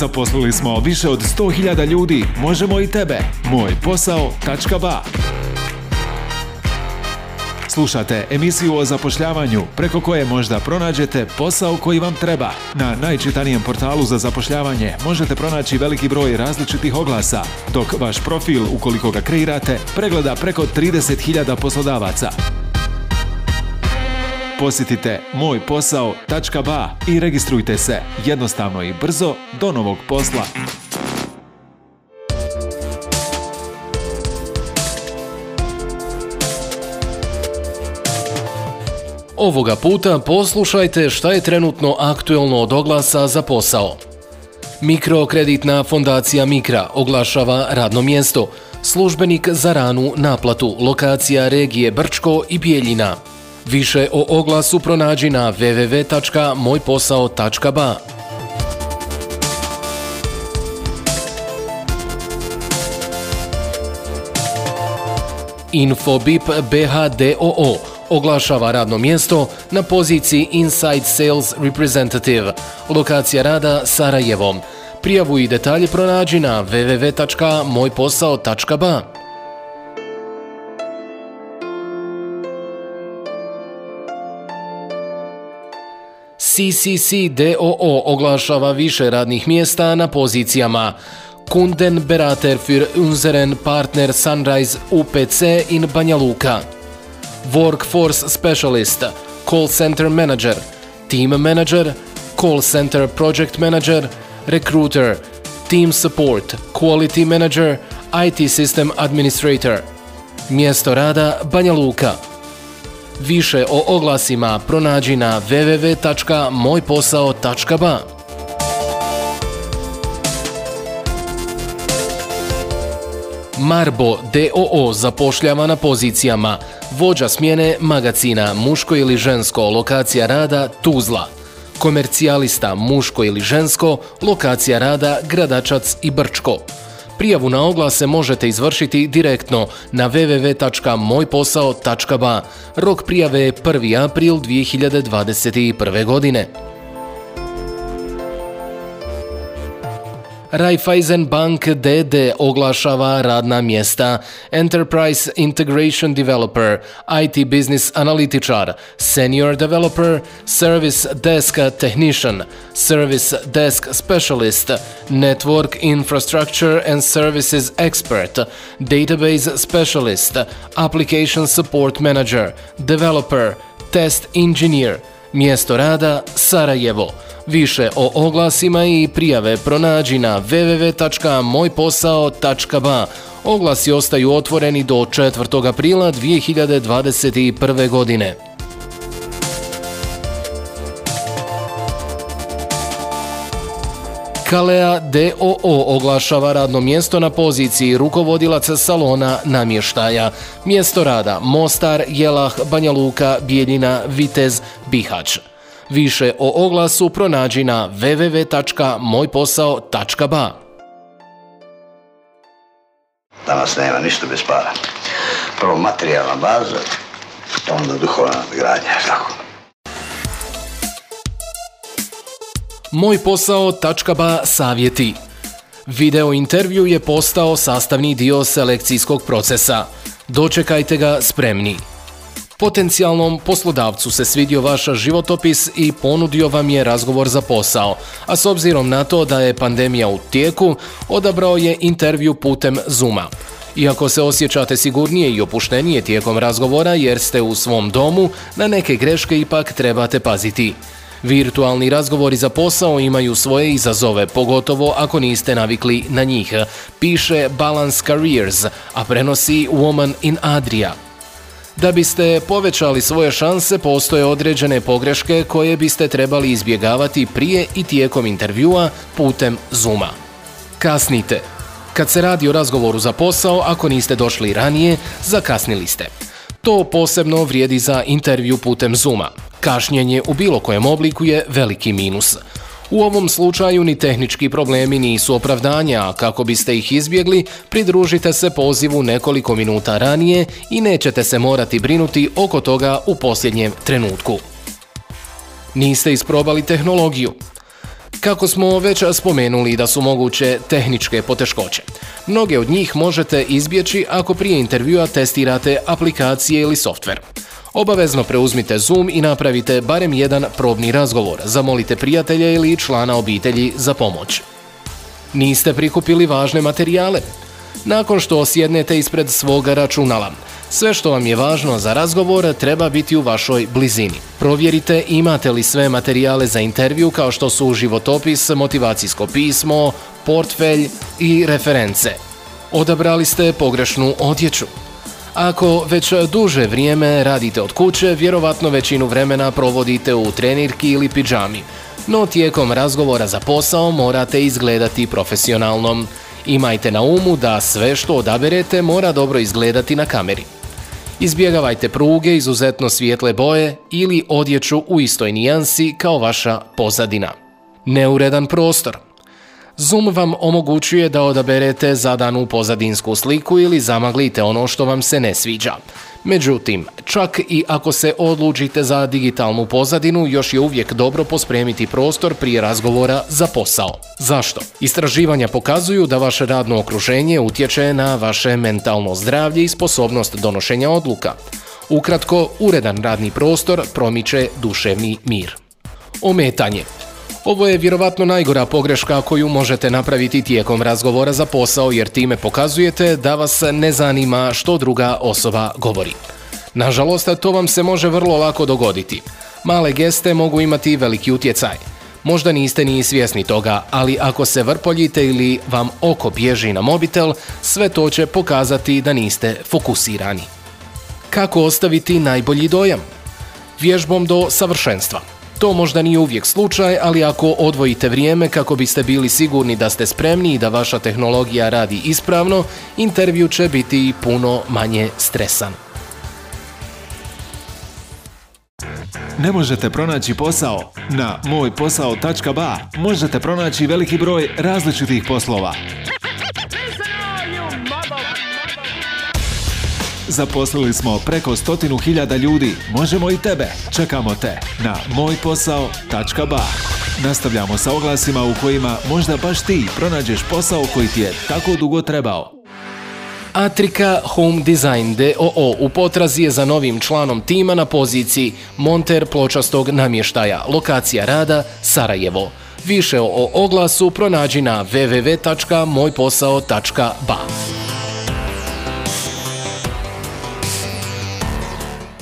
Zaposlili smo više od 100.000 ljudi. Možemo i tebe. Moj posao.ba Slušate emisiju o zapošljavanju preko koje možda pronađete posao koji vam treba. Na najčitanijem portalu za zapošljavanje možete pronaći veliki broj različitih oglasa, dok vaš profil, ukoliko ga kreirate, pregleda preko 30.000 poslodavaca. Posjetite mojposao.ba i registrujte se jednostavno i brzo do novog posla. Ovoga puta poslušajte šta je trenutno aktuelno od oglasa za posao. Mikrokreditna fondacija Mikra oglašava radno mjesto, službenik za ranu naplatu, lokacija regije Brčko i Bijeljina. Više o oglasu pronađi na www.mojposao.ba. Infobip BHDOO oglašava radno mjesto na poziciji Inside Sales Representative, lokacija rada Sarajevo. Prijavu i detalje pronađi na www.mojposao.ba. CCC DOO oglašava više radnih mjesta na pozicijama Kunden Berater für unseren Partner Sunrise UPC in Banja Luka Workforce Specialist Call Center Manager Team Manager Call Center Project Manager Recruiter Team Support Quality Manager IT System Administrator Mjesto rada Banja Luka Više o oglasima pronađi na www.mojposao.ba. Marbo DOO zapošljava na pozicijama vođa smjene magacina muško ili žensko, lokacija rada Tuzla. Komercijalista muško ili žensko, lokacija rada Gradačac i Brčko. Prijavu na oglase možete izvršiti direktno na www.mojposao.ba. Rok prijave je 1. april 2021. godine. Raiffeisen Bank DD oglašava radna mjesta Enterprise Integration Developer, IT Business Analyst, Senior Developer, Service Desk Technician, Service Desk Specialist, Network Infrastructure and Services Expert, Database Specialist, Application Support Manager, Developer, Test Engineer – Mjesto rada Sarajevo. Više o oglasima i prijave pronađi na www.mojposao.ba. Oglasi ostaju otvoreni do 4. aprila 2021. godine. Kalea DOO oglašava radno mjesto na poziciji rukovodilac salona namještaja. Mjesto rada Mostar, Jelah, Banja Luka, Bijeljina, Vitez, Bihać. Više o oglasu pronađi na www.mojposao.ba Danas nema ništa bez para. Prvo materijalna baza, pa onda duhovna gradnja, tako. Moj posao tačkaba savjeti. Video intervju je postao sastavni dio selekcijskog procesa. Dočekajte ga spremni. Potencijalnom poslodavcu se svidio vaš životopis i ponudio vam je razgovor za posao, a s obzirom na to da je pandemija u tijeku, odabrao je intervju putem Zuma. Iako se osjećate sigurnije i opuštenije tijekom razgovora jer ste u svom domu, na neke greške ipak trebate paziti. Virtualni razgovori za posao imaju svoje izazove, pogotovo ako niste navikli na njih, piše Balance Careers, a prenosi Woman in Adria. Da biste povećali svoje šanse, postoje određene pogreške koje biste trebali izbjegavati prije i tijekom intervjua putem Zuma. Kasnite. Kad se radi o razgovoru za posao, ako niste došli ranije, zakasnili ste. To posebno vrijedi za intervju putem Zuma. Kašnjenje u bilo kojem obliku je veliki minus. U ovom slučaju ni tehnički problemi nisu opravdanja, a kako biste ih izbjegli, pridružite se pozivu nekoliko minuta ranije i nećete se morati brinuti oko toga u posljednjem trenutku. Niste isprobali tehnologiju. Kako smo već spomenuli da su moguće tehničke poteškoće, Mnoge od njih možete izbjeći ako prije intervjua testirate aplikacije ili softver. Obavezno preuzmite Zoom i napravite barem jedan probni razgovor. Zamolite prijatelja ili člana obitelji za pomoć. Niste prikupili važne materijale? nakon što osjednete ispred svoga računala. Sve što vam je važno za razgovor treba biti u vašoj blizini. Provjerite imate li sve materijale za intervju kao što su životopis, motivacijsko pismo, portfelj i reference. Odabrali ste pogrešnu odjeću. Ako već duže vrijeme radite od kuće, vjerovatno većinu vremena provodite u trenirki ili pidžami. No tijekom razgovora za posao morate izgledati profesionalnom. Imajte na umu da sve što odaberete mora dobro izgledati na kameri. Izbjegavajte pruge, izuzetno svijetle boje ili odjeću u istoj nijansi kao vaša pozadina. Neuredan prostor – Zoom vam omogućuje da odaberete zadanu pozadinsku sliku ili zamaglite ono što vam se ne sviđa. Međutim, čak i ako se odlučite za digitalnu pozadinu, još je uvijek dobro pospremiti prostor prije razgovora za posao. Zašto? Istraživanja pokazuju da vaše radno okruženje utječe na vaše mentalno zdravlje i sposobnost donošenja odluka. Ukratko, uredan radni prostor promiče duševni mir. Ometanje ovo je vjerovatno najgora pogreška koju možete napraviti tijekom razgovora za posao jer time pokazujete da vas ne zanima što druga osoba govori. Nažalost, to vam se može vrlo lako dogoditi. Male geste mogu imati veliki utjecaj. Možda niste ni svjesni toga, ali ako se vrpoljite ili vam oko bježi na mobitel, sve to će pokazati da niste fokusirani. Kako ostaviti najbolji dojam? Vježbom do savršenstva. To možda nije uvijek slučaj, ali ako odvojite vrijeme kako biste bili sigurni da ste spremni i da vaša tehnologija radi ispravno, intervju će biti puno manje stresan. Ne možete pronaći posao? Na mojposao.ba možete pronaći veliki broj različitih poslova. Zaposlili smo preko stotinu hiljada ljudi. Možemo i tebe. Čekamo te na mojposao.ba Nastavljamo sa oglasima u kojima možda baš ti pronađeš posao koji ti je tako dugo trebao. Atrika Home Design DOO u potrazi je za novim članom tima na poziciji monter pločastog namještaja, lokacija rada Sarajevo. Više o oglasu pronađi na www.mojposao.ba.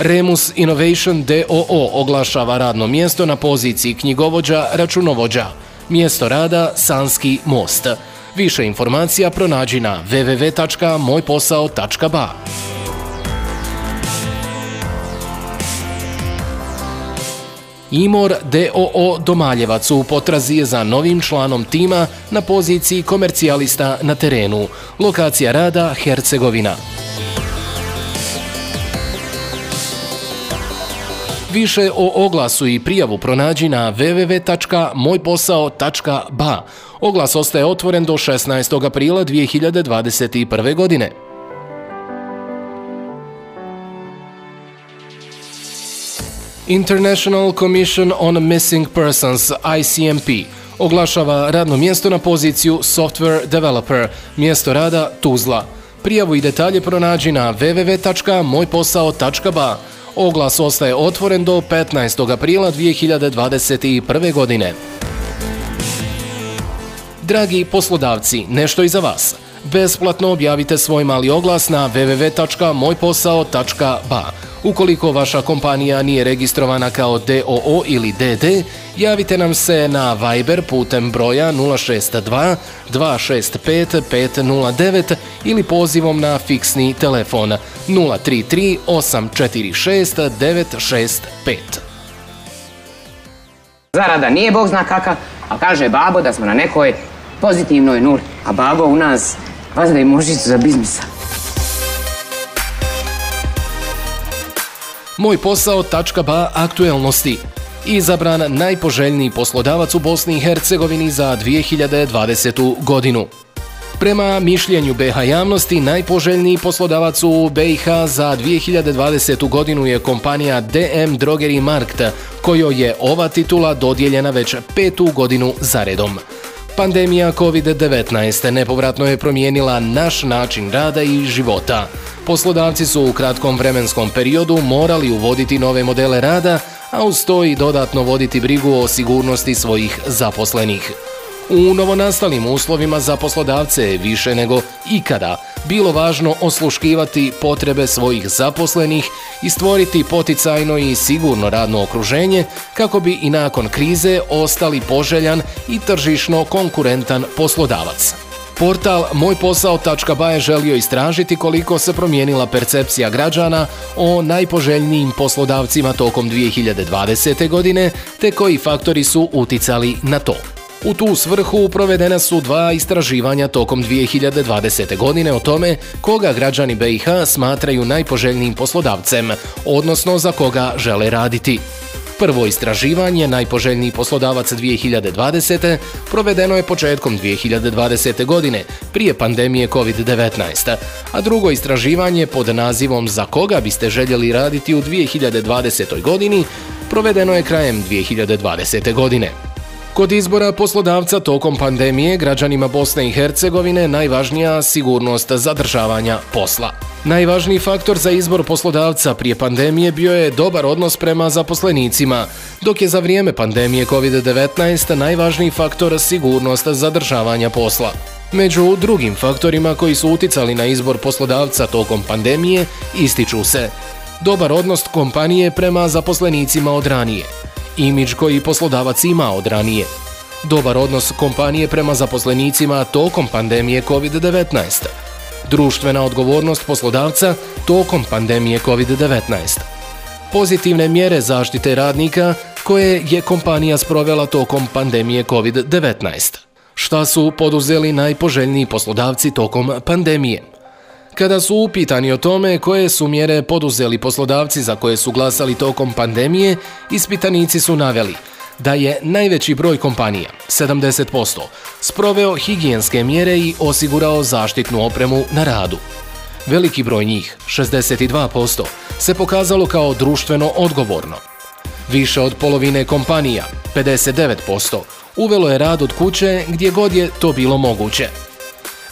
Remus Innovation DOO oglašava radno mjesto na poziciji knjigovođa, računovođa. Mjesto rada Sanski most. Više informacija pronađi na www.mojposao.ba. Imor DOO Domaljevac u potrazi je za novim članom tima na poziciji komercijalista na terenu. Lokacija rada Hercegovina. Više o oglasu i prijavu pronađi na www.mojposao.ba. Oglas ostaje otvoren do 16. aprila 2021. godine. International Commission on Missing Persons, ICMP, oglašava radno mjesto na poziciju Software Developer, mjesto rada Tuzla. Prijavu i detalje pronađi na www.mojposao.ba. Oglas ostaje otvoren do 15. aprila 2021. godine. Dragi poslodavci, nešto i za vas – Besplatno objavite svoj mali oglas na www.mojposao.ba. Ukoliko vaša kompanija nije registrovana kao DOO ili DD, javite nam se na Viber putem broja 062 265 509 ili pozivom na fiksni telefon 033 846 965. Zarada nije bog zna kaka, a kaže babo da smo na nekoj pozitivnoj nuli, a babo u nas i za biznisa. Moj posao tačka ba aktuelnosti. Izabran najpoželjniji poslodavac u Bosni i Hercegovini za 2020. godinu. Prema mišljenju BH javnosti, najpoželjniji poslodavac u BiH za 2020. godinu je kompanija DM Drogeri Markt, kojoj je ova titula dodijeljena već petu godinu za redom. Pandemija COVID-19 nepovratno je promijenila naš način rada i života. Poslodavci su u kratkom vremenskom periodu morali uvoditi nove modele rada, a uz to i dodatno voditi brigu o sigurnosti svojih zaposlenih. U novonastalim uslovima za poslodavce je više nego ikada bilo važno osluškivati potrebe svojih zaposlenih i stvoriti poticajno i sigurno radno okruženje kako bi i nakon krize ostali poželjan i tržišno konkurentan poslodavac. Portal mojposao.ba je želio istražiti koliko se promijenila percepcija građana o najpoželjnijim poslodavcima tokom 2020. godine te koji faktori su uticali na to. U tu svrhu provedena su dva istraživanja tokom 2020. godine o tome koga građani BiH smatraju najpoželjnijim poslodavcem, odnosno za koga žele raditi. Prvo istraživanje, najpoželjniji poslodavac 2020. provedeno je početkom 2020. godine, prije pandemije COVID-19, a drugo istraživanje pod nazivom Za koga biste željeli raditi u 2020. godini provedeno je krajem 2020. godine. Kod izbora poslodavca tokom pandemije građanima Bosne i Hercegovine najvažnija sigurnost zadržavanja posla. Najvažniji faktor za izbor poslodavca prije pandemije bio je dobar odnos prema zaposlenicima, dok je za vrijeme pandemije COVID-19 najvažniji faktor sigurnost zadržavanja posla. Među drugim faktorima koji su uticali na izbor poslodavca tokom pandemije ističu se dobar odnos kompanije prema zaposlenicima od ranije – imidž koji poslodavac ima od ranije. Dobar odnos kompanije prema zaposlenicima tokom pandemije COVID-19. Društvena odgovornost poslodavca tokom pandemije COVID-19. Pozitivne mjere zaštite radnika koje je kompanija sprovela tokom pandemije COVID-19. Šta su poduzeli najpoželjniji poslodavci tokom pandemije? Kada su upitani o tome koje su mjere poduzeli poslodavci za koje su glasali tokom pandemije, ispitanici su naveli da je najveći broj kompanija, 70%, sproveo higijenske mjere i osigurao zaštitnu opremu na radu. Veliki broj njih, 62%, se pokazalo kao društveno odgovorno. Više od polovine kompanija, 59%, uvelo je rad od kuće gdje god je to bilo moguće.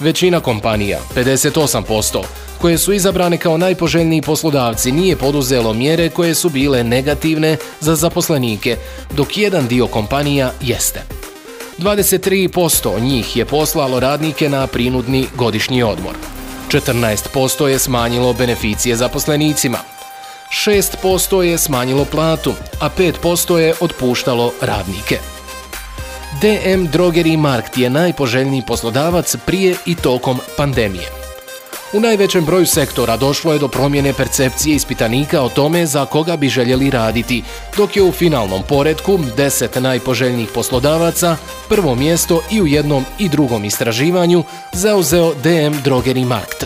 Većina kompanija, 58%, koje su izabrane kao najpoželjniji poslodavci nije poduzelo mjere koje su bile negativne za zaposlenike, dok jedan dio kompanija jeste. 23% njih je poslalo radnike na prinudni godišnji odmor. 14% je smanjilo beneficije zaposlenicima. 6% je smanjilo platu, a 5% je otpuštalo radnike. DM Drogeri Markt je najpoželjniji poslodavac prije i tokom pandemije. U najvećem broju sektora došlo je do promjene percepcije ispitanika o tome za koga bi željeli raditi, dok je u finalnom poredku 10 najpoželjnijih poslodavaca prvo mjesto i u jednom i drugom istraživanju zauzeo DM Drogeri Markt.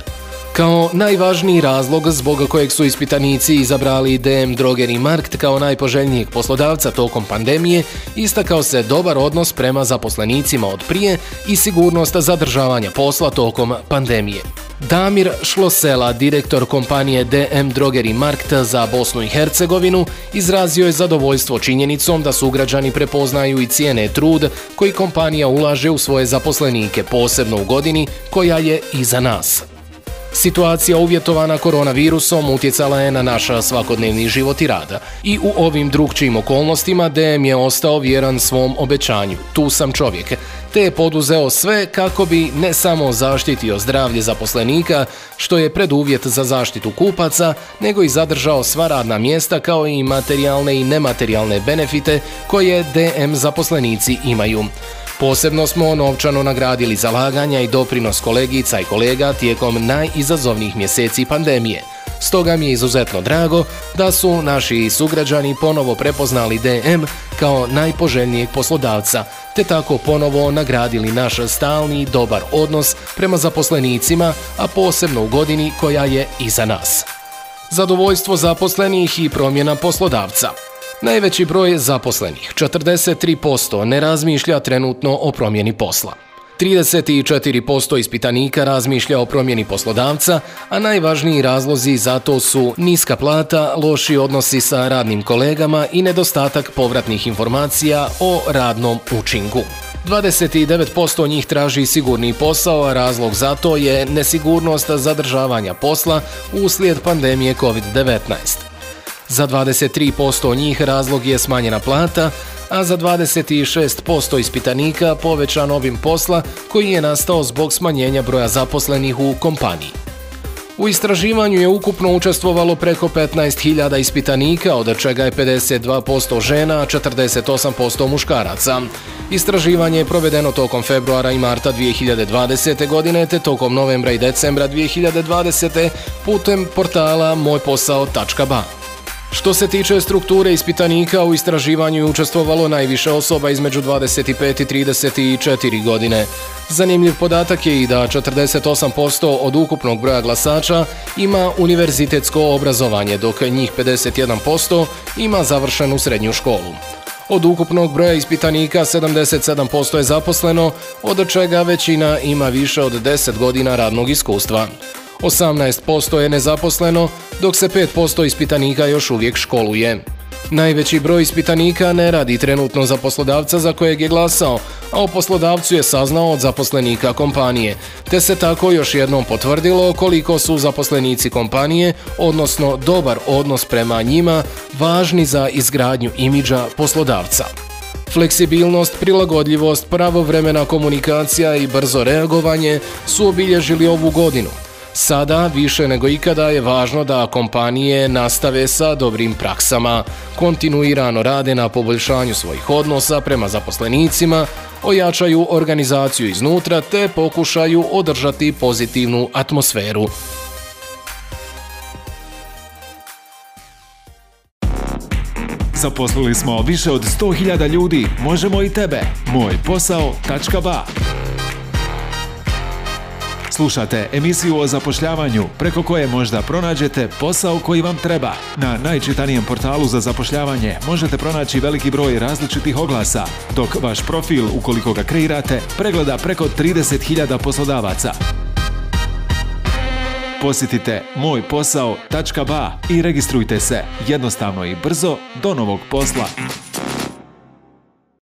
Kao najvažniji razlog zbog kojeg su ispitanici izabrali DM Drogeri Markt kao najpoželjnijeg poslodavca tokom pandemije, istakao se dobar odnos prema zaposlenicima od prije i sigurnost zadržavanja posla tokom pandemije. Damir Šlosela, direktor kompanije DM Drogeri Markt za Bosnu i Hercegovinu, izrazio je zadovoljstvo činjenicom da sugrađani prepoznaju i cijene trud koji kompanija ulaže u svoje zaposlenike, posebno u godini koja je iza nas. Situacija uvjetovana koronavirusom utjecala je na naš svakodnevni život i rada. I u ovim drugčijim okolnostima DM je ostao vjeran svom obećanju. Tu sam čovjek. Te je poduzeo sve kako bi ne samo zaštitio zdravlje zaposlenika, što je preduvjet za zaštitu kupaca, nego i zadržao sva radna mjesta kao i materijalne i nematerijalne benefite koje DM zaposlenici imaju. Posebno smo novčano nagradili zalaganja i doprinos kolegica i kolega tijekom najizazovnijih mjeseci pandemije. Stoga mi je izuzetno drago da su naši sugrađani ponovo prepoznali DM kao najpoželjnijeg poslodavca, te tako ponovo nagradili naš stalni i dobar odnos prema zaposlenicima, a posebno u godini koja je iza nas. Zadovoljstvo zaposlenih i promjena poslodavca – Najveći broj zaposlenih, 43%, ne razmišlja trenutno o promjeni posla. 34% ispitanika razmišlja o promjeni poslodavca, a najvažniji razlozi za to su niska plata, loši odnosi sa radnim kolegama i nedostatak povratnih informacija o radnom učinku. 29% njih traži sigurni posao, a razlog za to je nesigurnost zadržavanja posla uslijed pandemije COVID-19. Za 23% njih razlog je smanjena plata, a za 26% ispitanika povećan obim posla koji je nastao zbog smanjenja broja zaposlenih u kompaniji. U istraživanju je ukupno učestvovalo preko 15.000 ispitanika, od čega je 52% žena, a 48% muškaraca. Istraživanje je provedeno tokom februara i marta 2020. godine, te tokom novembra i decembra 2020. putem portala mojposao.ba. Što se tiče strukture ispitanika, u istraživanju je učestvovalo najviše osoba između 25 i 34 godine. Zanimljiv podatak je i da 48% od ukupnog broja glasača ima univerzitetsko obrazovanje, dok njih 51% ima završenu srednju školu. Od ukupnog broja ispitanika 77% je zaposleno, od čega većina ima više od 10 godina radnog iskustva. 18% je nezaposleno, dok se 5% ispitanika još uvijek školuje. Najveći broj ispitanika ne radi trenutno za poslodavca za kojeg je glasao, a o poslodavcu je saznao od zaposlenika kompanije, te se tako još jednom potvrdilo koliko su zaposlenici kompanije, odnosno dobar odnos prema njima, važni za izgradnju imidža poslodavca. Fleksibilnost, prilagodljivost, pravovremena komunikacija i brzo reagovanje su obilježili ovu godinu – Sada, više nego ikada, je važno da kompanije nastave sa dobrim praksama, kontinuirano rade na poboljšanju svojih odnosa prema zaposlenicima, ojačaju organizaciju iznutra te pokušaju održati pozitivnu atmosferu. Zaposlili smo više od 100.000 ljudi, možemo i tebe. Moj posao.ba Slušate emisiju o zapošljavanju preko koje možda pronađete posao koji vam treba. Na najčitanijem portalu za zapošljavanje možete pronaći veliki broj različitih oglasa, dok vaš profil, ukoliko ga kreirate, pregleda preko 30.000 poslodavaca. Posjetite mojposao.ba i registrujte se jednostavno i brzo do novog posla.